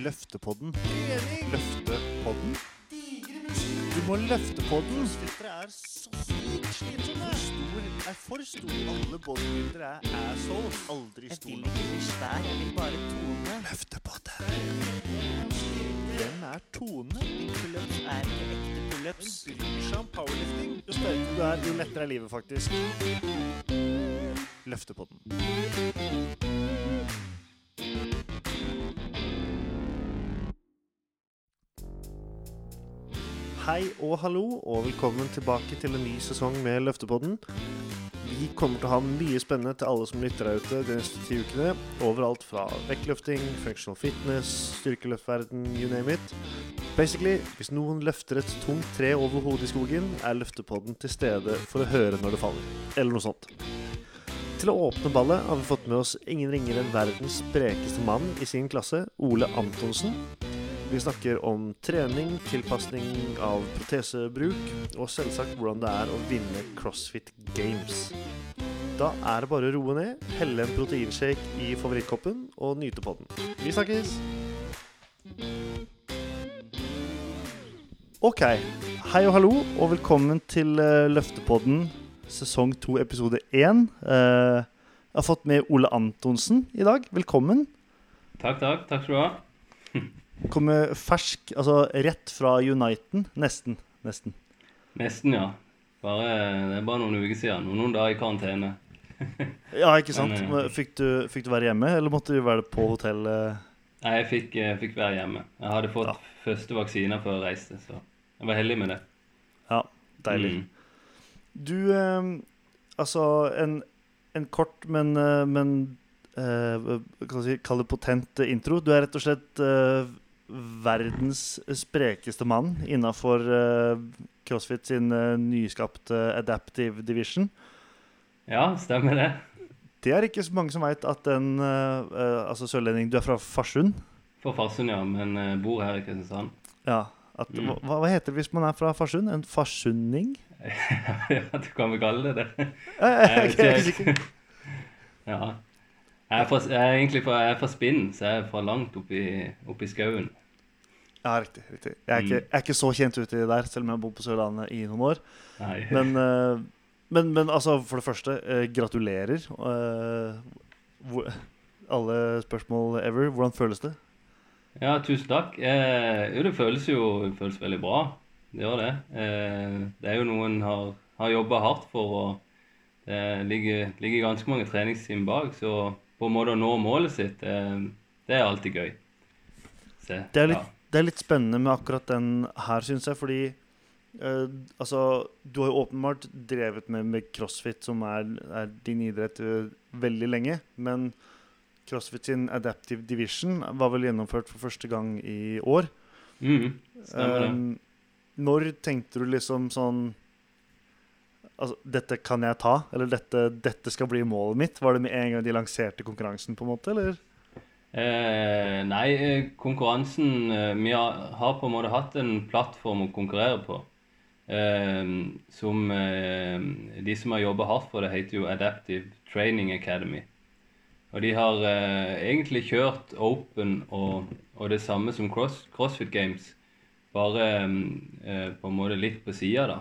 Løftepodden. Løftepodden. Du må løfte podden. Dere er så sykt slitsomme. Stor er for stor. Alle bodybuildere er assholes. Aldri stor. Jeg vil ikke bli svær, jeg vil bare tone. Løftepodden. Hvem er Tone? Pullups er ikke ekte pullups. Hun bryr seg om powerlifting. Jo sterkere du er, jo lettere er livet, faktisk. Løftepodden. Hei og hallo, og velkommen tilbake til en ny sesong med Løftepodden. Vi kommer til å ha mye spennende til alle som lytter der ute de neste ti ukene. Overalt fra vektløfting, functional fitness, styrkeløftverden, you name it. Basically, hvis noen løfter et tungt tre over hodet i skogen, er løftepodden til stede for å høre når det faller. Eller noe sånt. Til å åpne ballet har vi fått med oss ingen ringere enn verdens sprekeste mann i sin klasse, Ole Antonsen. Vi snakker om trening, tilpasning av protesebruk, og selvsagt hvordan det er å vinne CrossFit Games. Da er det bare å roe ned, helle en proteinshake i favorittkoppen og nyte på den. Vi snakkes! Ok. Hei og hallo, og velkommen til uh, Løftepodden sesong 2 episode 1. Eh, jeg har fått med Ole Antonsen i dag. Velkommen. Takk, takk. Takk skal du ha. Kommer fersk, altså rett fra Uniten. Nesten. Nesten. Nesten, ja. Bare, det er bare noen uker siden. Noen dager i karantene. Ja, ikke sant? Men, eh, Fikk du, fikk du være hjemme, eller måtte du være på hotell? eh? Nei, jeg fikk, jeg fikk være hjemme. Jeg hadde fått Ja. første vaksine før jeg reiste, så jeg var heldig med det. Ja, deilig. Mm. Du, eh, altså en, en kort, men, eh, men eh, Kall det potent eh, intro. Du er rett og slett eh, verdens sprekeste mann innafor CrossFit sin eh, nyskapte Adaptive Division. Ja, stemmer det. Det er ikke så mange som veit at den eh, eh, altså sørlending Du er fra Farsund? Fra Farsund, ja, men eh, bor her i Kristiansand. Ja. At, Mm. hva, hva heter det hvis man er fra Farsund? En farsunding? ja, du kan vel kalle det det. Jeg, jeg, ikke. Ja. Jeg er, fra, jeg er egentlig fra, jeg er fra Spinn, så jeg er fra langt oppi, oppi skauen. Ja, riktig. riktig. Jeg er, Mm. ikke, jeg er ikke så kjent uti der, selv om jeg har bodd på Sørlandet i noen år. Men, eh, men, men altså, for det første, eh, gratulerer. Eh, alle spørsmål ever. Hvordan føles det? Ja, tusen takk. Eh, jo, det føles jo det føles veldig bra. Det gjør det. Eh, det er jo noe en har, har jobba hardt for, og det ligger, ligger ganske mange treningstimer bak. Så på en måte å nå målet sitt, eh, det er alltid gøy. Se, Det er litt, ja. Det er litt spennende med akkurat den her, syns jeg, fordi uh, altså, du har jo åpenbart drevet med, med crossfit, som er, er din idrett, uh, veldig lenge. Men crossfit sin Adaptive Division var vel gjennomført for første gang i år. Mm. Um, når tenkte du liksom sånn Altså, dette kan jeg ta, eller dette, dette skal bli målet mitt? Var det med en gang de lanserte konkurransen, på en måte, eller? Eh, nei, eh, konkurransen eh, Vi har, på en måte hatt en plattform å konkurrere på. Eh, som eh, De som har jobba hardt for det, heter jo Adaptive Training Academy. Og de har eh, egentlig kjørt Open og, og det samme som cross, CrossFit Games, bare eh, på en måte litt på sida, da.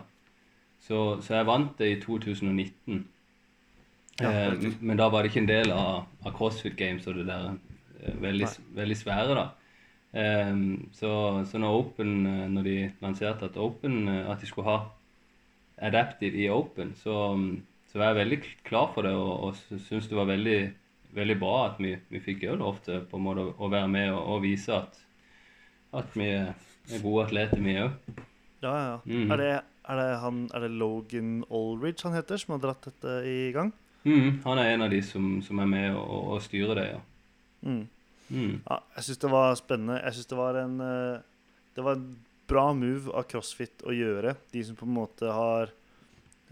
Så, så jeg vant det i 2019. Ja, Eh, men da var det ikke en del av, av CrossFit Games og det der veldig, veldig svære, da. Um, så, så når Open, eh, når de lanserte at Open, eh, at de skulle ha Adaptive i Open, så, så var jeg veldig klar for det og, og syntes det var veldig, veldig bra at vi, vi fikk jo det ofte. på en måte å være med og, og vise at, at vi er gode atleter, vi òg. Ja, ja. Mhm. Er, det, er, det han, er det Logan Olridge han heter, som har dratt dette i gang? Mm, han er en av de som, som er med og, og styrer det, ja. Mm. Mm. Ja, jeg syns det var spennende. Jeg syns det var en eh, Det var en bra move av CrossFit å gjøre. De som på en måte har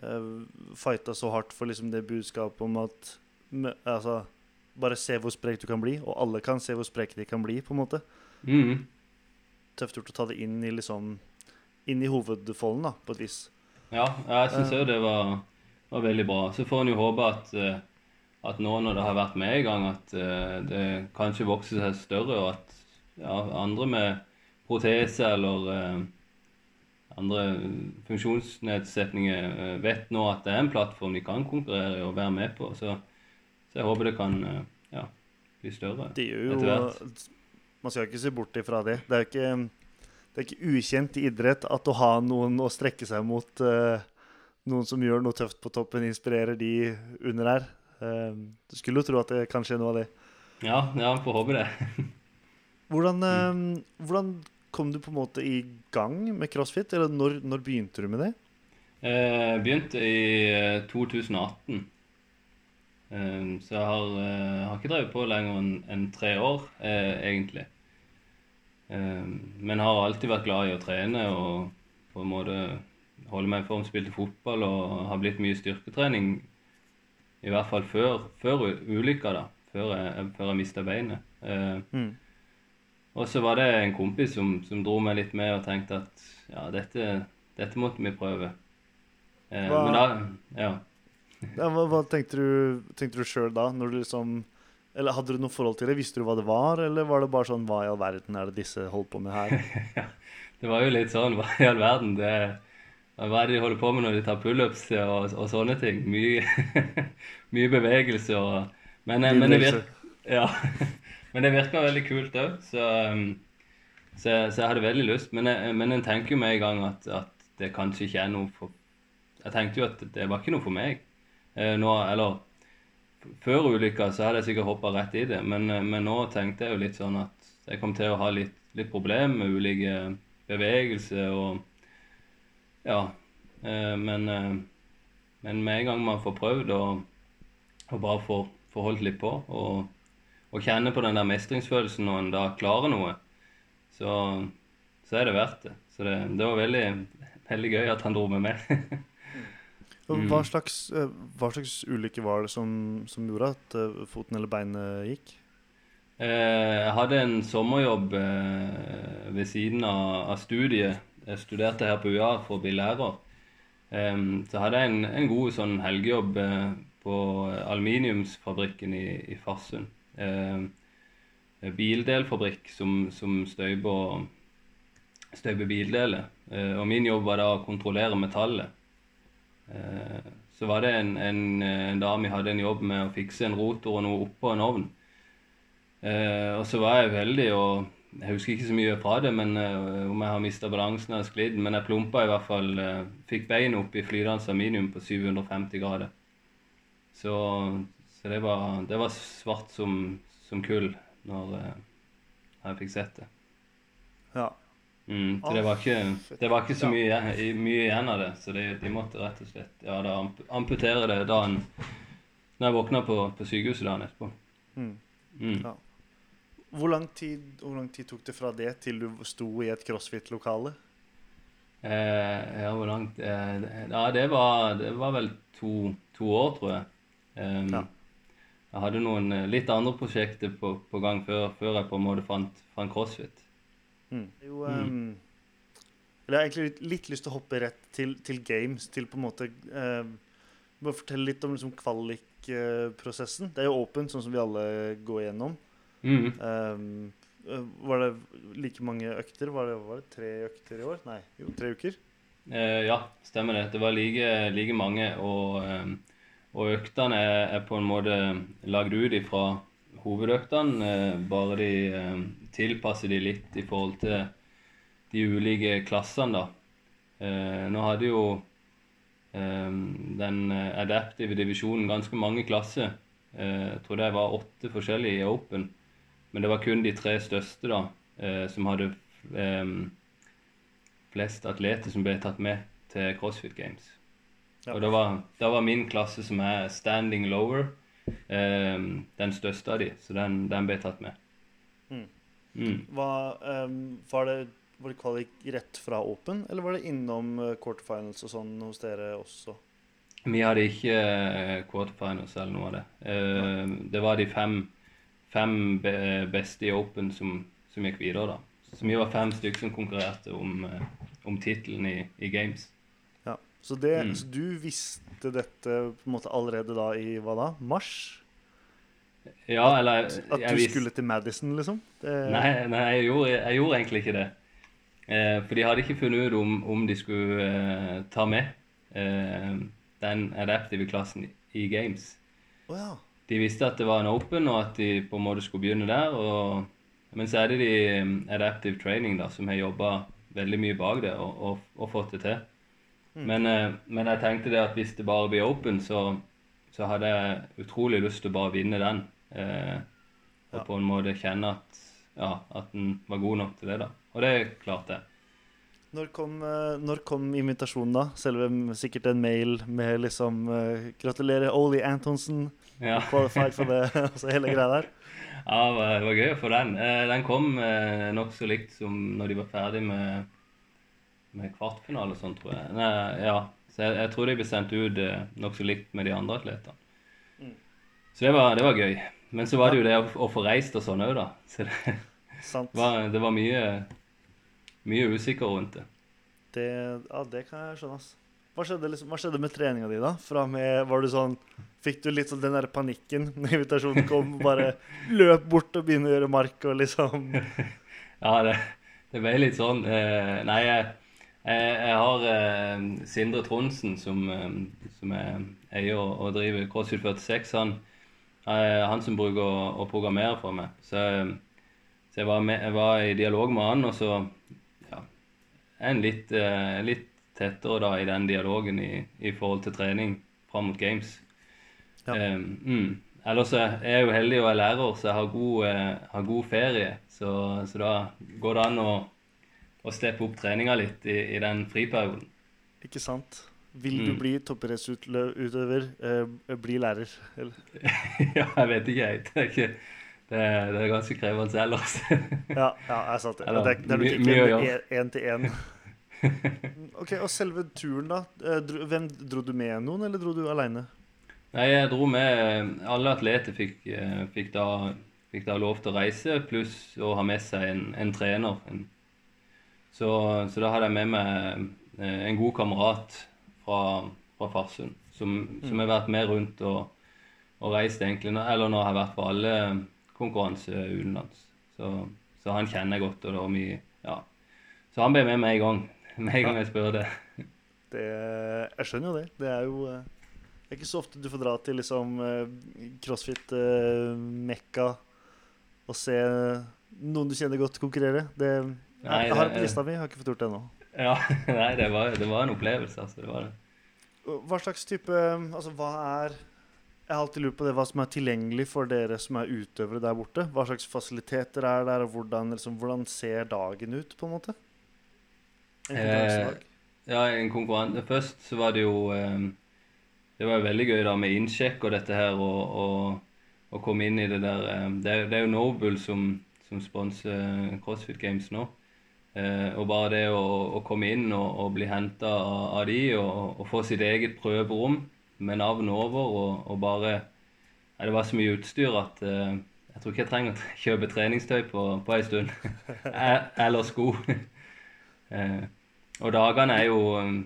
uh, fighta så hardt for liksom det budskapet om at Altså, bare se hvor sprek du kan bli, og alle kan se hvor spreke de kan bli, på en måte. Mm. Tøft gjort å ta det inn i liksom Inn i hovedfolden, da, på et vis. Ja, jeg syns òg det var, var veldig bra. Så får en jo håpe at, eh, at nå når det har vært med i gang, at eh, det kanskje vokser seg større, og at ja, andre med protese eller eh, andre funksjonsnedsetninger eh, vet nå at det er en plattform de kan konkurrere i og være med på. Så, så jeg håper det kan eh, ja, bli større etter hvert. Man skal ikke se bort ifra det. Det er jo ikke, det er ikke ukjent i idrett at å ha noen å strekke seg mot, noen som gjør noe tøft på toppen, inspirerer de under her. Eh, du skulle jo tro at det kan skje noe av det. Ja, ja, får håpe det. Hvordan, eh, hvordan kom du på en måte i gang med crossfit? Eller når, når begynte du med det? Jeg begynte i eh, 2018. Eh, Så jeg har, jeg har ikke drevet på lenger enn en tre år, eh, egentlig. Eh, Men har alltid vært glad i å trene og på en måte holde meg i form. Spilte fotball og har blitt mye styrketrening. I hvert fall før, før ulykka, da. Før jeg, før jeg mista beinet. Eh, Mm. Og så var det en kompis som, som dro meg litt med og tenkte at ja, dette, dette måtte vi prøve. Eh, Hva- men da Ja. Ja, hva, hva tenkte du, tenkte du sjøl da? Når du liksom Eller hadde du noe forhold til det? Visste du hva det var, eller var det bare sånn Hva i all verden er det disse holdt på med her? Det var jo litt sånn, hva i all verden? Det, hva er det de holder på med når de tar pullups og, og sånne ting? Mye, mye bevegelse og Men, eh, men det virker ja. Men det virker, veldig kult òg, så, um, så, så jeg hadde veldig lyst. Men jeg, men en tenker jo med en gang at, at det kanskje ikke er noe for Jeg tenkte jo at det var ikke noe for meg. Eh, Nå, eller før ulykka så hadde jeg sikkert hoppa rett i det, men, eh, men nå tenkte jeg jo litt sånn at jeg kom til å ha litt, litt problemer med ulike bevegelser og Ja. eh, Men, eh, men med en gang man får prøvd og, og bare får, får holdt litt på og, og kjenne på den der mestringsfølelsen når en da klarer noe, så, så er det verdt det. Så det, det var veldig, veldig gøy at han dro meg med. meg. Mm. Hva slags, eh, hva slags ulykke var det som, som gjorde at foten eller beinet gikk? Jeg hadde en sommerjobb ved siden av, av studiet. Jeg studerte her på UiA for å bli lærer. Så hadde jeg en, en god sånn helgejobb eh, på aluminiumsfabrikken i, i Farsund. Bildelfabrikk som, som støyper, støyper bildeler. Eh, Og min jobb var da å kontrollere metallet. Eh, Så var det en, en, en dame jeg hadde en jobb med å fikse en rotor og noe oppå en ovn. Og så var jeg veldig og Jeg husker ikke så mye fra det, men uh, om jeg har mista balansen eller sklidd. Men jeg plumpa i hvert fall. Uh, fikk bein opp i flytende aluminium på 750 grader. Så, så det, var, det var svart som, som kull når eh, jeg fikk sett det. Ja. Mm, så det var ikke, det var ikke så mye, mye igjen av det. Så de, de måtte rett og slett ja, da amputere det dagen når jeg våkna på, på sykehuset dagen etterpå. Mm. Mm. Ja. Hvor, lang tid, hvor lang tid tok det fra det til du sto i et crossfit-lokale? Eh, ja, hvor langt eh, Ja, det var, det var vel to, to år, tror jeg. Um, Ja. Jeg hadde noen eh, litt andre prosjekter på, på gang før, før jeg på en måte fant, fant crossfit. Mm. Jo, Mm. ehm, eller jeg har egentlig litt, litt lyst til å hoppe rett til, til games, til på en måte eh, Bare fortelle litt om liksom, kvalikprosessen. det er jo åpent, sånn som vi alle går gjennom. Mm. Eh, var det like mange økter? Var det, var det tre økter i år? Nei, jo, tre uker. Uh, ja, stemmer det. Det var like, like mange. Og, um, og øktene er, er på en måte lagd ut ifra hovedøktene. uh, bare de em, tilpasser de litt i forhold til de ulike klassene, da. Uh, nå hadde jo den adaptive divisjonen ganske mange klasser. Jeg tror det var åtte forskjellige i Open. Men det var kun de tre største da, eh, som hadde em, flest atleter som ble tatt med til CrossFit Games. Ja. Og det var, det var min klasse som er standing lower, em, den største av de, så den, den ble tatt med. Mm. Mm. Hva, um, var, det, var det kvalik rett fra Open, eller var det innom eh, quarterfinals og sånn hos dere også? Vi hadde ikke eh, quarterfinals eller noe av det. Det var de fem, fem beste i Open som, som gikk videre, da. Så vi var fem stykker som konkurrerte om, eh, om tittelen i, i Games. Ja. Så, det, Mm. så du visste dette på en måte allerede da i hva da? Mars? Ja, eller At jeg du vis- skulle til Madison, liksom? Det, Nei, nei jeg, gjorde, jeg gjorde egentlig ikke det. Eh, for de hadde ikke funnet ut om, om de skulle eh, ta med eh, den adaptive klassen i- i games. Oh, ja. De visste at det var en open, og at de på en måte skulle begynne der. Og, men så er det de um, adaptive training da, som har jobba veldig mye bak det og, og, og fått det til. Men, eh, men jeg tenkte det at hvis det bare blir open, så, så hadde jeg utrolig lyst til å bare vinne den. Eh, og Ja. på en måte kjenne at, ja, at den var god nok til det. da. Og det klarte jeg. Når kom, eh, når kom invitasjonen, da? Selve sikkert en mail med liksom 'Gratulerer, Oli Antonsen. Ja. Qualified for det.' altså hele greia der. Ja, det var, det var gøy å få den. Eh, Den kom eh, nokså likt som når de var ferdig med, med kvartfinale og sånn, tror jeg. Nei, ja. Så jeg, jeg tror de ble sendt ut eh, nokså likt med de andre atletene. Mm. Så det var, det var gøy. Men så var det jo det å, å få reist og sånn òg, da. Så det Sant. var, det var mye, mye usikker rundt det. Det, ja, det kan jeg skjønne. ass. Hva skjedde, liksom, hva skjedde med treninga di, da? Med, var du sånn, Fikk du litt sånn den der panikken når invitasjonen kom? Bare løp bort og begynne å gjøre mark og liksom Ja, det, det ble litt sånn. Eh, nei, jeg, jeg, har eh, Sindre Tronsen, som, eh, som er eier og, og driver CrossFit 46. Han, eh, han som bruker å, å programmere for meg. Så, så jeg, var med, jeg var i dialog med han, og så ja, en litt, eh, litt tettere da i den dialogen i, i forhold til trening fram mot games. Ja. Eh, mm. Ellers er jeg jo heldig og er lærer, så jeg har god, eh, har god ferie. Så, så da går det an å, å steppe opp treninga litt i, i den friperioden. Ikke sant? Vil du Mm. bli toppidrettsutøver, eh, bli lærer? Eller? ja, jeg vet ikke, jeg. Det er, ikke, det er, det er ganske krevende ellers. Ja, ja, jeg sa det. Det, er, det er nok ikke mye én. Ok, og selve turen, da. Eh, hvem Dro du med noen, eller dro du aleine? Nei, jeg dro med Alle atleter fikk, eh, fikk, da, fikk da lov til å reise, pluss å ha med seg en, en trener. En, så, så da hadde jeg med meg eh, en god kamerat fra, fra Farsund, som, som har vært med rundt og, og reist egentlig, eller nå har jeg vært på alle konkurranser utenlands. Så, så han kjenner jeg godt, og da vi Ja. Så han ble med meg i gang. Med en gang jeg spør Det, jeg skjønner jo det. Det er jo eh, Det er ikke så ofte du får dra til liksom eh, crossfit-mekka og se noen du kjenner godt konkurrere. Det, jeg, Nei, jeg har det det- på lista mi, har ikke fått gjort det ennå. Ja, nei, det var, det var en opplevelse, altså. Det var det. Hva slags type Altså, hva er Jeg har alltid lurt på det, hva som er tilgjengelig for dere som er utøvere der borte. Hva slags fasiliteter er der, og hvordan, liksom, hvordan ser dagen ut, på en måte? Eh. Ja, en konkurranse Først så var det jo eh, Det var jo veldig gøy da med innsjekk og dette her, og, og, og komme inn i det der eh, Det, er- det er jo Noble som, som sponser CrossFit Games nå. Eh, og bare det å, å komme inn og, og bli henta av, av de, og, få sitt eget prøverom med navn over, og, bare ja, Det var så mye utstyr at eh, jeg tror ikke jeg trenger å kjøpe treningstøy på, på ei stund. Eh, Eller sko. Og dagene er jo um,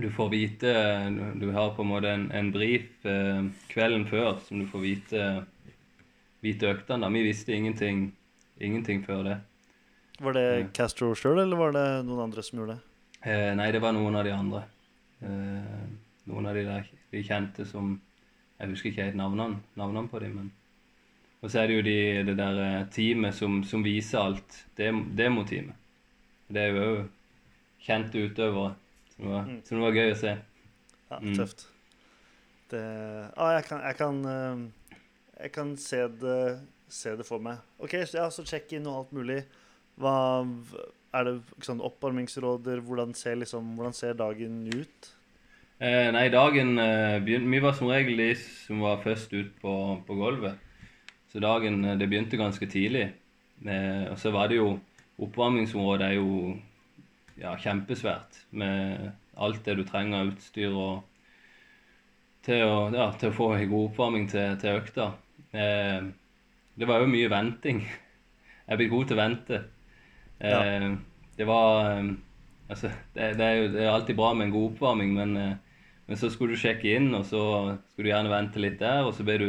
Du får vite Du har på en måte en, en brief eh, kvelden før som du får vite, vite øktene. Vi visste ingenting, ingenting før det. Var det. Castro sjøl, eller var det noen andre som gjorde det? Eh, nei, det var noen av de andre. Eh, noen av de der de kjente som Jeg husker ikke helt navnene, navnene på dem, men Og så er det jo de, det der eh, teamet som, som viser alt. Dem- Demoteamet. Det er jo òg kjente utøvere. Som var, Mm. som var gøy å se. Ja, Mm. tøft. Det ah, jeg kan, jeg kan, eh, jeg kan se, det, se det for meg. OK, så, ja, så check-in og alt mulig. Hva Er det sånn oppvarmingsråder? Hvordan ser, liksom, hvordan ser dagen ut? Eh, nei, dagen eh, begynte Vi var som regel de som var først ut på, på gulvet. Så dagen eh, Det begynte ganske tidlig. Eh, og så var det jo Oppvarmingsområdet er jo ja, kjempesvært med alt det du trenger av utstyr og til å, ja, til å få en god oppvarming til, til økta. Eh, det var jo mye venting. Jeg er blitt god til å vente. Eh, Det var eh, Altså, det, det, er jo det er alltid bra med en god oppvarming, men, eh, men så skulle du sjekke inn, og så skulle du gjerne vente litt der, og så ble du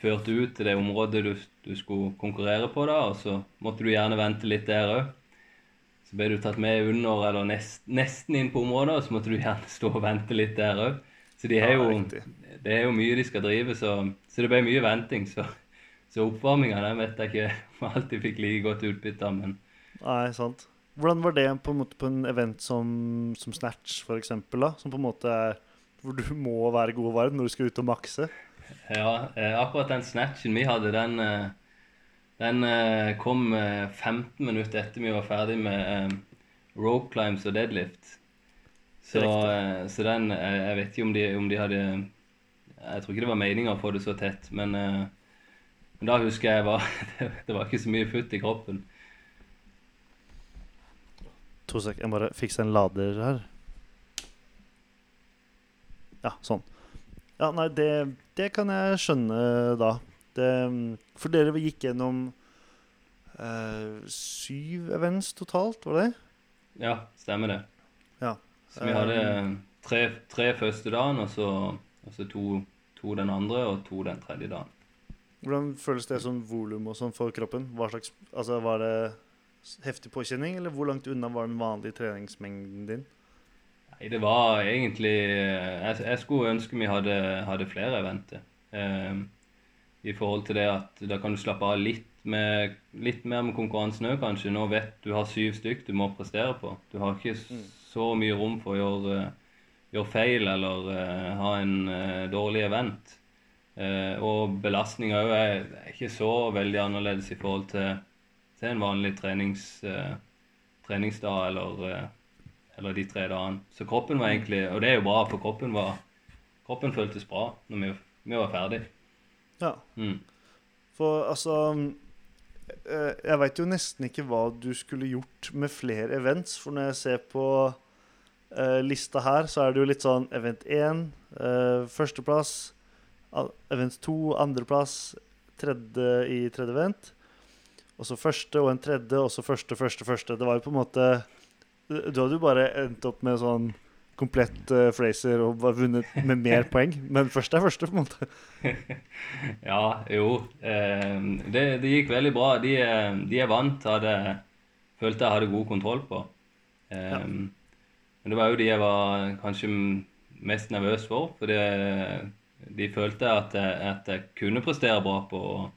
ført ut til det området du, du skulle konkurrere på, da, og så måtte du gjerne vente litt der òg. Så ble du tatt med under eller nest, nesten inn på området, og så måtte du gjerne stå og vente litt der òg. Så de har jo, ja, det er jo mye de skal drive, så, så det ble mye venting. Så, så oppvarminga den vet jeg ikke om jeg alltid fikk like godt utbytte av, men Nei, sant. Hvordan var det på en måte på en event som, som Snatch, for eksempel, da? Som på en måte er hvor du må være god og varm når du skal ut og makse? Ja, eh, akkurat den snatchen vi hadde, den, eh, den eh, kom eh, 15 minutter etter vi var ferdig med eh, rope climbs og deadlift. Så, eh, så den eh, Jeg vet ikke om de, om de hadde Jeg tror ikke det var meninga å få det så tett, men, eh, men da husker jeg var, det var ikke så mye futt i kroppen. To sek, jeg bare fikser en lader her. Ja, sånn. Ja, nei, det, det kan jeg skjønne da. Det, for dere gikk gjennom uh, syv events totalt, var det det? Ja, stemmer det. Ja. Så vi hadde tre, tre første dagen, og så, og så to, to den andre og to den tredje dagen. Hvordan føles det som volum og sånn for kroppen? Slags, altså Var det heftig påkjenning, eller hvor langt unna var den vanlige treningsmengden din? Nei, det var egentlig Jeg, jeg skulle ønske vi hadde, hadde flere eventer. Eh, I forhold til det at da kan du slappe av litt, med, litt mer med konkurransen òg, kanskje. Nå vet du har syv stykk du må prestere på. Du har ikke så mye rom for å gjøre, gjøre feil eller uh, ha en uh, dårlig event. Uh, og belastninga òg er, er ikke så veldig annerledes i forhold til, til en vanlig trenings, eh, treningsdag eller eh, eller de tre dagene. Så kroppen var egentlig Og det er jo bra, for kroppen var Kroppen føltes bra når vi, vi var ferdig. Ja. Mm. For altså eh, Jeg veit jo nesten ikke hva du skulle gjort med flere events. For når jeg ser på eh, lista her, så er det jo litt sånn event 1, eh, førsteplass. Event 2, andreplass. Tredje i tredje event. Og så første og en tredje, og så første, første, første. Det var jo på en måte Du hadde jo bare endt opp med sånn komplett uh, Fraser og var vunnet med mer poeng. Men første er første, på en måte. Ja, jo. Uh, det, det gikk veldig bra. De, eh, de jeg vant, hadde, følte jeg hadde god kontroll på. Um, Ja. Men det var jo de jeg var kanskje mest nervøs for. For det, de følte at jeg, at jeg kunne prestere bra på, og,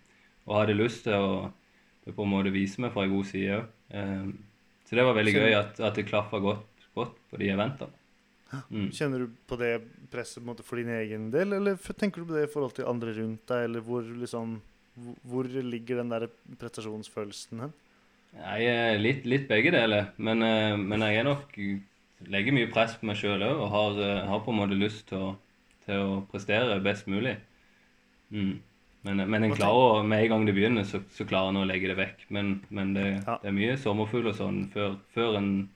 og hadde lyst til å på en måte vise meg fra en god side òg. Um, så det var veldig så, gøy at, at det klaffa godt, godt på de eventene. Mm. Kjenner du på det presset på for din egen del, eller tenker du på det i forhold til andre rundt deg, eller hvor liksom hvor- ligger den der prestasjonsfølelsen hen? Jeg er litt, litt begge deler, men, eh, men jeg er nok legger mye press på meg sjøl òg, og har, eh, har på en måte lyst til å, til å prestere best mulig. Mm. Men, men en klarer med en gang det begynner, så, så klarer en å legge det vekk. Men, men det, Ja. det er mye sommerfugl og sånn før, før en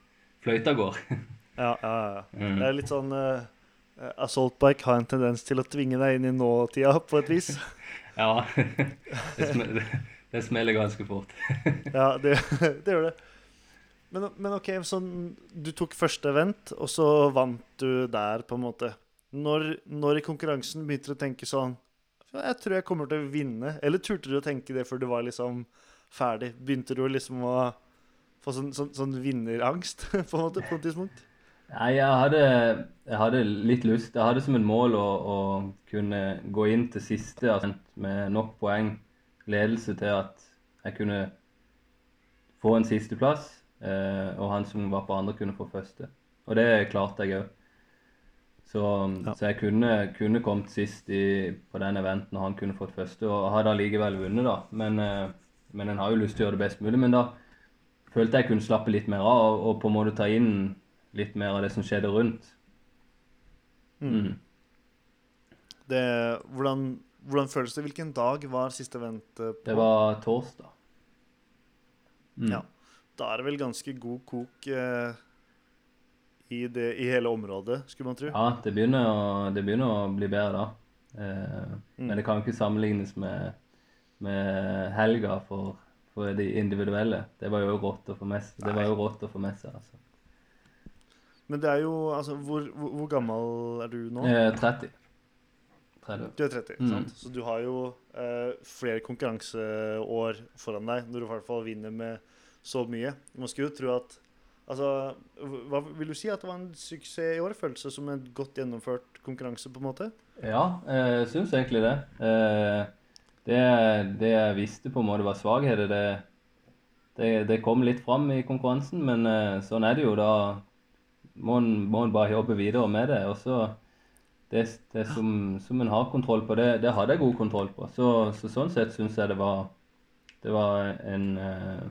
fløyta går. Ja, ja, ja. Mm. Det er litt sånn uh, Assault bike har en tendens til å tvinge deg inn i nåtida, på et vis. Ja. Det, smeller, det smeller ganske fort. Ja, det, det gjør det. Men, men OK, sånn Du tok første event, og så vant du der, på en måte. Når, når i konkurransen begynte du å tenke sånn Jeg tror jeg kommer til å vinne. Eller turte du å tenke det før du var liksom ferdig? Begynte du liksom å få sånn, sånn, sånn vinnerangst, på en måte, på et tidspunkt? Nei, jeg hadde, jeg hadde litt lyst. Jeg hadde som et mål å, å kunne gå inn til siste med nok poeng, ledelse til at jeg kunne få en sisteplass, eh, og han som var på andre, kunne få første. Og det klarte jeg òg. Så, Ja. så jeg kunne, kunne kommet sist i, på den eventen, og han kunne fått første, og hadde allikevel vunnet, da. Men, eh, men en har jo lyst til å gjøre det best mulig. Men da følte jeg kunne slappe litt mer av, og, og på en måte ta inn litt mer av det som skjedde rundt. Mm. Det, hvordan, hvordan føles det? Hvilken dag var siste event eh, på? Det var torsdag. Mm. Ja. Da er det vel ganske god kok eh, i, det, i hele området, skulle man tro. Ja, det begynner, å, det begynner å bli bedre da. Eh, Mm. Men det kan ikke sammenlignes med, med helga for, for de individuelle. Det var jo rått å få med seg. Det var jo rått å få med seg, altså. Men det er jo Altså, hvor, hvor, hvor gammel er du nå? Eh, 30. 30. Du er 30, Mm. sant? Så du har jo eh, flere konkurranseår foran deg når du i hvert fall vinner med så mye. Man skulle jo tro at Altså, hva vil du si at det var en suksess i år? Følelse som en godt gjennomført konkurranse, på en måte? Ja, jeg syns egentlig det. Eh, det. Det jeg visste på en måte var svakheter, det, det, det kom litt fram i konkurransen. Men eh, sånn er det jo. Da må en, må en bare jobbe videre med det. Og så det, det som, som en har kontroll på, det, det hadde jeg god kontroll på. Så, så sånn sett syns jeg det var, det var en, eh,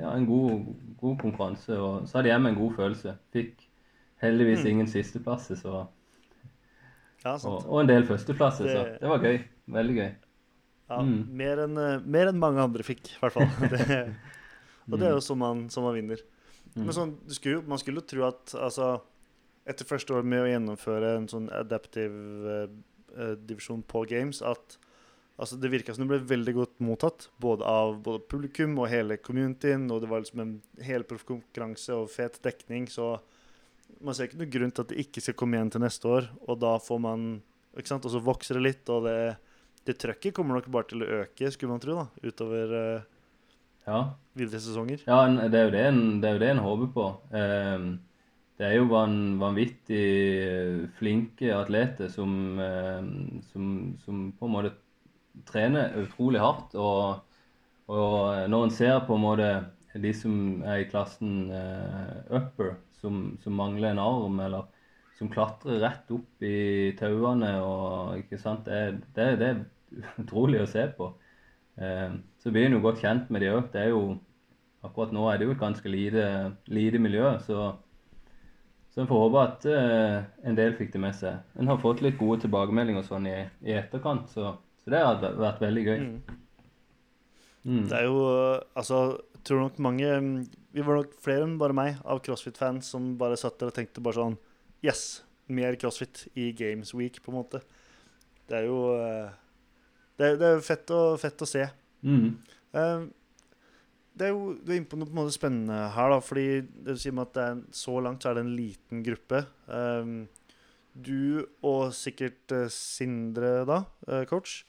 ja, en god, god konkurranse. Og så hadde jeg med en god følelse. Fikk heldigvis Mm. ingen sisteplasser, så Ja, og, og en del førsteplasser, så Det- var gøy. Veldig gøy. Ja, Mm. mer enn eh, mer enn mange andre fikk, i hvert fall. Det, og det er jo sånn man, som man vinner. Mm. Men sånn, du skulle, man skulle jo tro at altså, etter første år med å gjennomføre en sånn adaptive eh, divisjon på Games, at altså, det virka som det ble veldig godt mottatt. Både av både publikum og hele communityen. Og det var liksom en helproff konkurranse og fet dekning. Så man ser ikke noen grunn til at det ikke skal komme igjen til neste år. Og da får man ikke sant, Og så vokser det litt, og det, det trøkket kommer nok bare til å øke, skulle man tro, da, utover uh, Ja, videre sesonger. ja det er jo det en, det jo det en håper på. Ehm, det er jo van, vanvittig eh, flinke atleter som, ehm, som, som på en måte trener utrolig hardt. Og, og når en ser på en måte de som er i klassen eh, upper, som, som mangler en arm, eller som klatrer rett opp i tauene og ikke sant, det, det, det er utrolig å se på. Eh, så blir en jo godt kjent med de òg. Det er jo Akkurat nå er det jo et ganske lite, lite miljø, så, så en får håpe at uh, en del fikk det med seg. En har fått litt gode tilbakemeldinger og sånn i, i etterkant, så, så det har vært- veldig gøy. Mm. Mm. Det er jo Altså, tror nok mange Vi var nok flere enn bare meg av CrossFit-fans som bare satt der og tenkte bare sånn Yes! Mer CrossFit i Games Week, på en måte. Det er jo øh, Det er, det er fett, å, fett å se. Mm. Eh, det er jo, Du er inne på noe på en måte spennende her, da, fordi det du sier med at er, så langt så er det en liten gruppe. Um, du og sikkert eh, Sindre, da, eh, coach,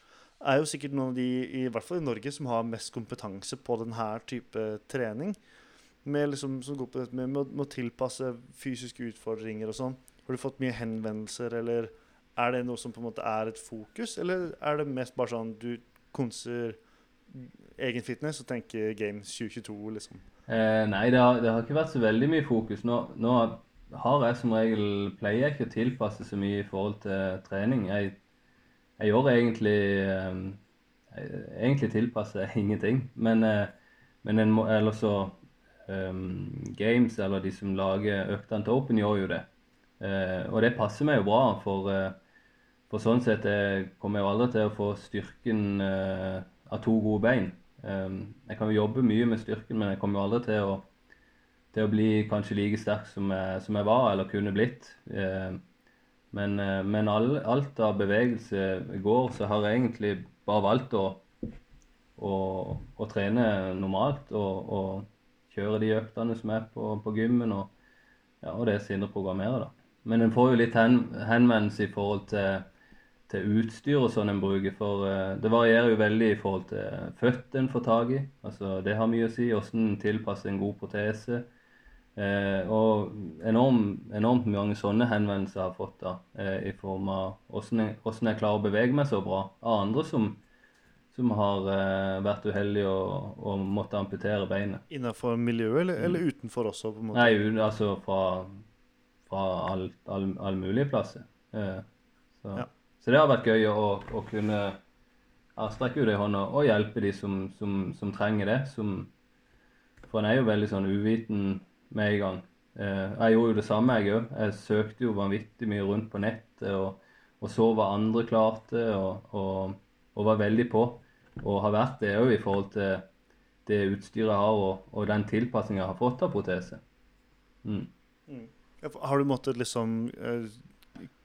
er jo sikkert noen av de, i hvert fall i Norge, som har mest kompetanse på denne type trening. Med liksom, som går på dette med, med å tilpasse fysiske utfordringer og sånn. Har du fått mye henvendelser, eller er det noe som på en måte er et fokus? Eller er det mest bare sånn du konser egen fitness og tenker Games 2022, liksom? Eh, nei, det har, det har ikke vært så veldig mye fokus. Nå, nå har jeg som regel pleier jeg ikke å tilpasse så mye i forhold til trening. Jeg, jeg gjør egentlig eh, Egentlig tilpasser jeg ingenting. Men, eh, men en må, eller så um, Games, eller de som lager øktene til Open, gjør jo det. Eh, og det passer meg jo bra, for, eh, for sånn sett jeg kommer jeg aldri til å få styrken av to gode bein. Um, jeg kan jo jobbe mye med styrken, men jeg kommer jo aldri til å, til å bli kanskje like sterk som jeg, som jeg var, eller kunne blitt. Um, men uh, men all, alt av bevegelse går, så har jeg egentlig bare valgt å, å, å trene normalt og, og kjøre de øktene som er på, på gymmen, og, ja, og det Sindre programmerer, da. Men en får jo litt hen, henvendelse i forhold til til utstyr og sånn en bruker. For eh, det varierer jo veldig i forhold til føtter en får tak i. Altså, det har mye å si hvordan en tilpasser en god protese. Eh, og enormt, enormt mange sånne henvendelser har jeg fått da, eh, i form av hvordan jeg, hvordan jeg klarer å bevege meg så bra. Av andre som, som har eh, vært uheldige og, og måtte amputere beinet. Innenfor miljøet, eller, eller utenfor også? på en måte? Nei, altså fra, fra all, all, all mulige plasser. Eh, så. Ja. Så det har vært gøy å, å kunne ja, strekke ut ei hånd og, hjelpe de som, som, som trenger det. Som, for en er jo veldig sånn uviten med en gang. Eh, jeg gjorde jo det samme, jeg òg. Jeg søkte jo vanvittig mye rundt på nettet og, og så hva andre klarte, og, og, og var veldig på. Og har vært det òg i forhold til det utstyret jeg har, og, den tilpasninga jeg har fått av protese. Mm. Har du måttet liksom eh,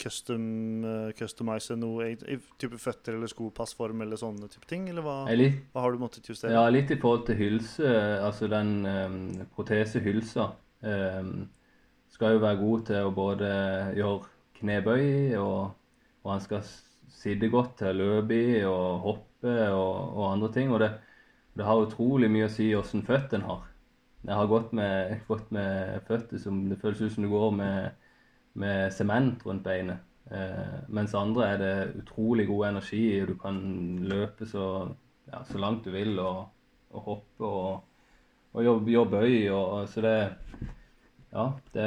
custom, eh, customize noe i, type føtter eller skopassform eller sånne type ting? Eller hva, litt, hva har du måttet justere? ja, litt i forhold til hylse, altså den um, protesehylsa. Um, skal jo være god til å både gjøre knebøy, og, og han skal sitte godt til å løpe i og hoppe og, og andre ting. Og det, det har utrolig mye å si åssen føttene en har. Jeg har gått med, gått med føtter som det føles ut som du går med, med sement rundt beinet. Eh, mens andre er det utrolig god energi og du kan løpe så, ja, så langt du vil og, og hoppe og, og jobbe, jobbe øy. Og, så det Ja, det,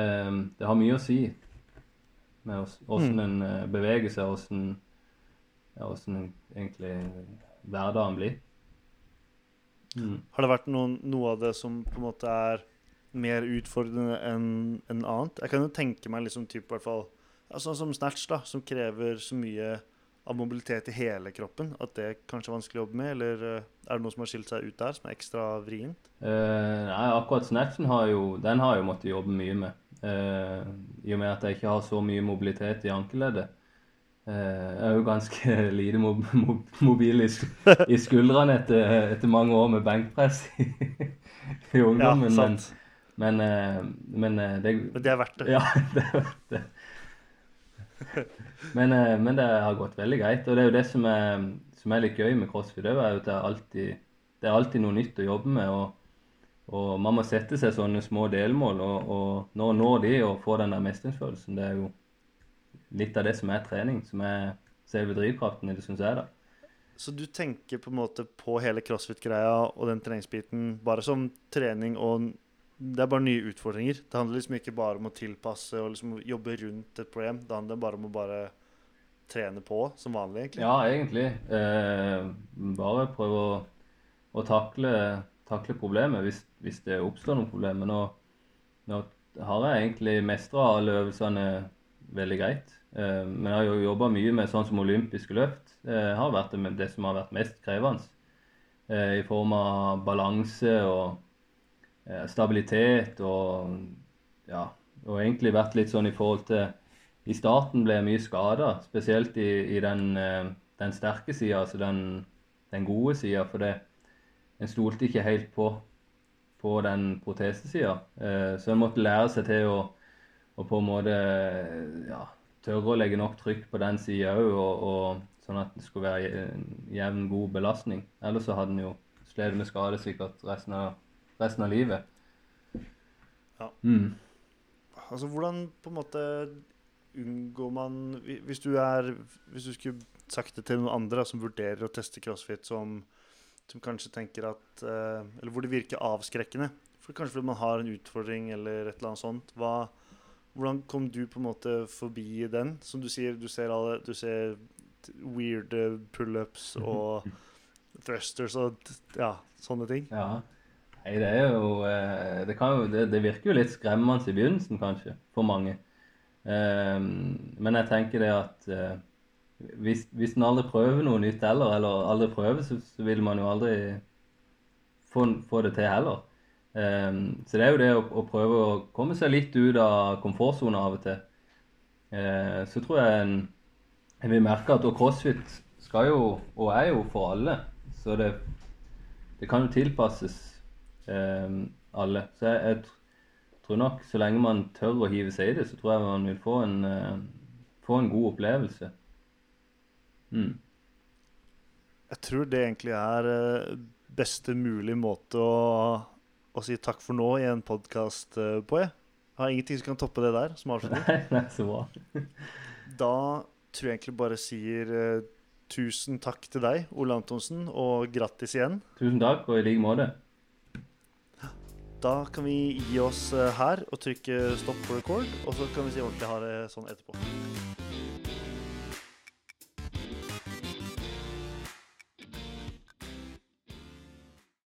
det har mye å si med åssen en eh, beveger seg, åssen ja, egentlig hverdagen blir. Mm. Har det vært noen, noe av det som på en måte er mer utfordrende enn en annet? Jeg kan jo tenke meg liksom typ, hvert fall, sånn som snatch, da, som krever så mye av mobilitet i hele kroppen, at det kanskje er vanskelig å jobbe med? Eller uh, er det noe som har skilt seg ut der, som er ekstra vrient? Uh, nei, akkurat snatchen har jo, den har jeg jo måttet jobbe mye med. Uh, I og med at jeg ikke har så mye mobilitet i ankeleddet. Jeg er jo ganske lite mob mobil i, i skuldrene etter, etter, mange år med benkpress i, i ungdommen. Ja, sant. Men, men, men, det, men det er verdt det. Ja, det er verdt det. Men, men, det har gått veldig greit. Og det er jo det som er, som er litt gøy med crossfit. Det er at det er, alltid, det er alltid noe nytt å jobbe med. Og, og man må sette seg sånne små delmål. Og, og når når de og får den der mestringsfølelsen, det er jo litt av det som er trening, som er selve drivkraften i det, syns jeg, da. Så du tenker på en måte på hele crossfit-greia og den treningsbiten bare som trening og Det er bare nye utfordringer. Det handler liksom ikke bare om å tilpasse og liksom jobbe rundt et problem. Det handler bare om å bare trene på som vanlig, egentlig. Ja, egentlig. Eh, bare prøve å, å takle, takle, problemet hvis, hvis, det oppstår noen problemer. Nå, nå har jeg egentlig mestra alle øvelsene veldig greit. Eh, men jeg har jo jobba mye med sånn som olympiske løft. Eh, har vært det som har vært mest krevende. Eh, I form av balanse og stabilitet og ja, og egentlig vært litt sånn i forhold til I starten ble jeg mye skada, spesielt i, i den, den, sterke sida, altså den, den gode sida. For det, en stolte ikke helt på, på den protesesida. Så en måtte lære seg til å å på en måte ja, tørre å legge nok trykk på den sida òg, og, og, sånn at det skulle være en jevn, god belastning. Ellers så hadde en jo slitt med skade sikkert resten av, resten av livet. Ja. Mm. Altså, hvordan på en måte unngår man Hvis du er Hvis du skulle sagt det til noen andre som vurderer å teste crossfit, som, som kanskje tenker at uh, Eller hvor det virker avskrekkende, for kanskje fordi man har en utfordring eller et eller annet sånt. Hva, hvordan kom du på en måte forbi den? Som du sier, du ser, alle, du ser weird pullups og thrusters og ja, sånne ting. Ja. Nei, det er jo eh, det, jo det, det, virker jo litt skremmende i begynnelsen, kanskje, for mange. Um, men jeg tenker det at uh, hvis, hvis en aldri prøver noe nytt heller, eller aldri prøver, så, så vil man jo aldri få, få det til heller. Um, så det er jo det å, å, prøve å komme seg litt ut av komfortsona av og til. Uh, så tror jeg en, jeg vil merke at crossfit skal jo, og er jo for alle. Så det, det kan jo tilpasses alle. Så jeg, jeg, tror nok så lenge man tør å hive seg i det, så tror jeg man vil få en, uh, få en god opplevelse. Mm. Jeg tror det egentlig er uh, beste mulig måte å å si takk for nå i en podkast på. Jeg. har ingenting som kan toppe det der som avslutning. Da tror jeg egentlig bare sier tusen takk til deg, Ole Antonsen, og grattis igjen. Tusen takk, og i like måte. Da kan vi gi oss uh, her og trykke stopp på record, og så kan vi si ordentlig ha det sånn etterpå.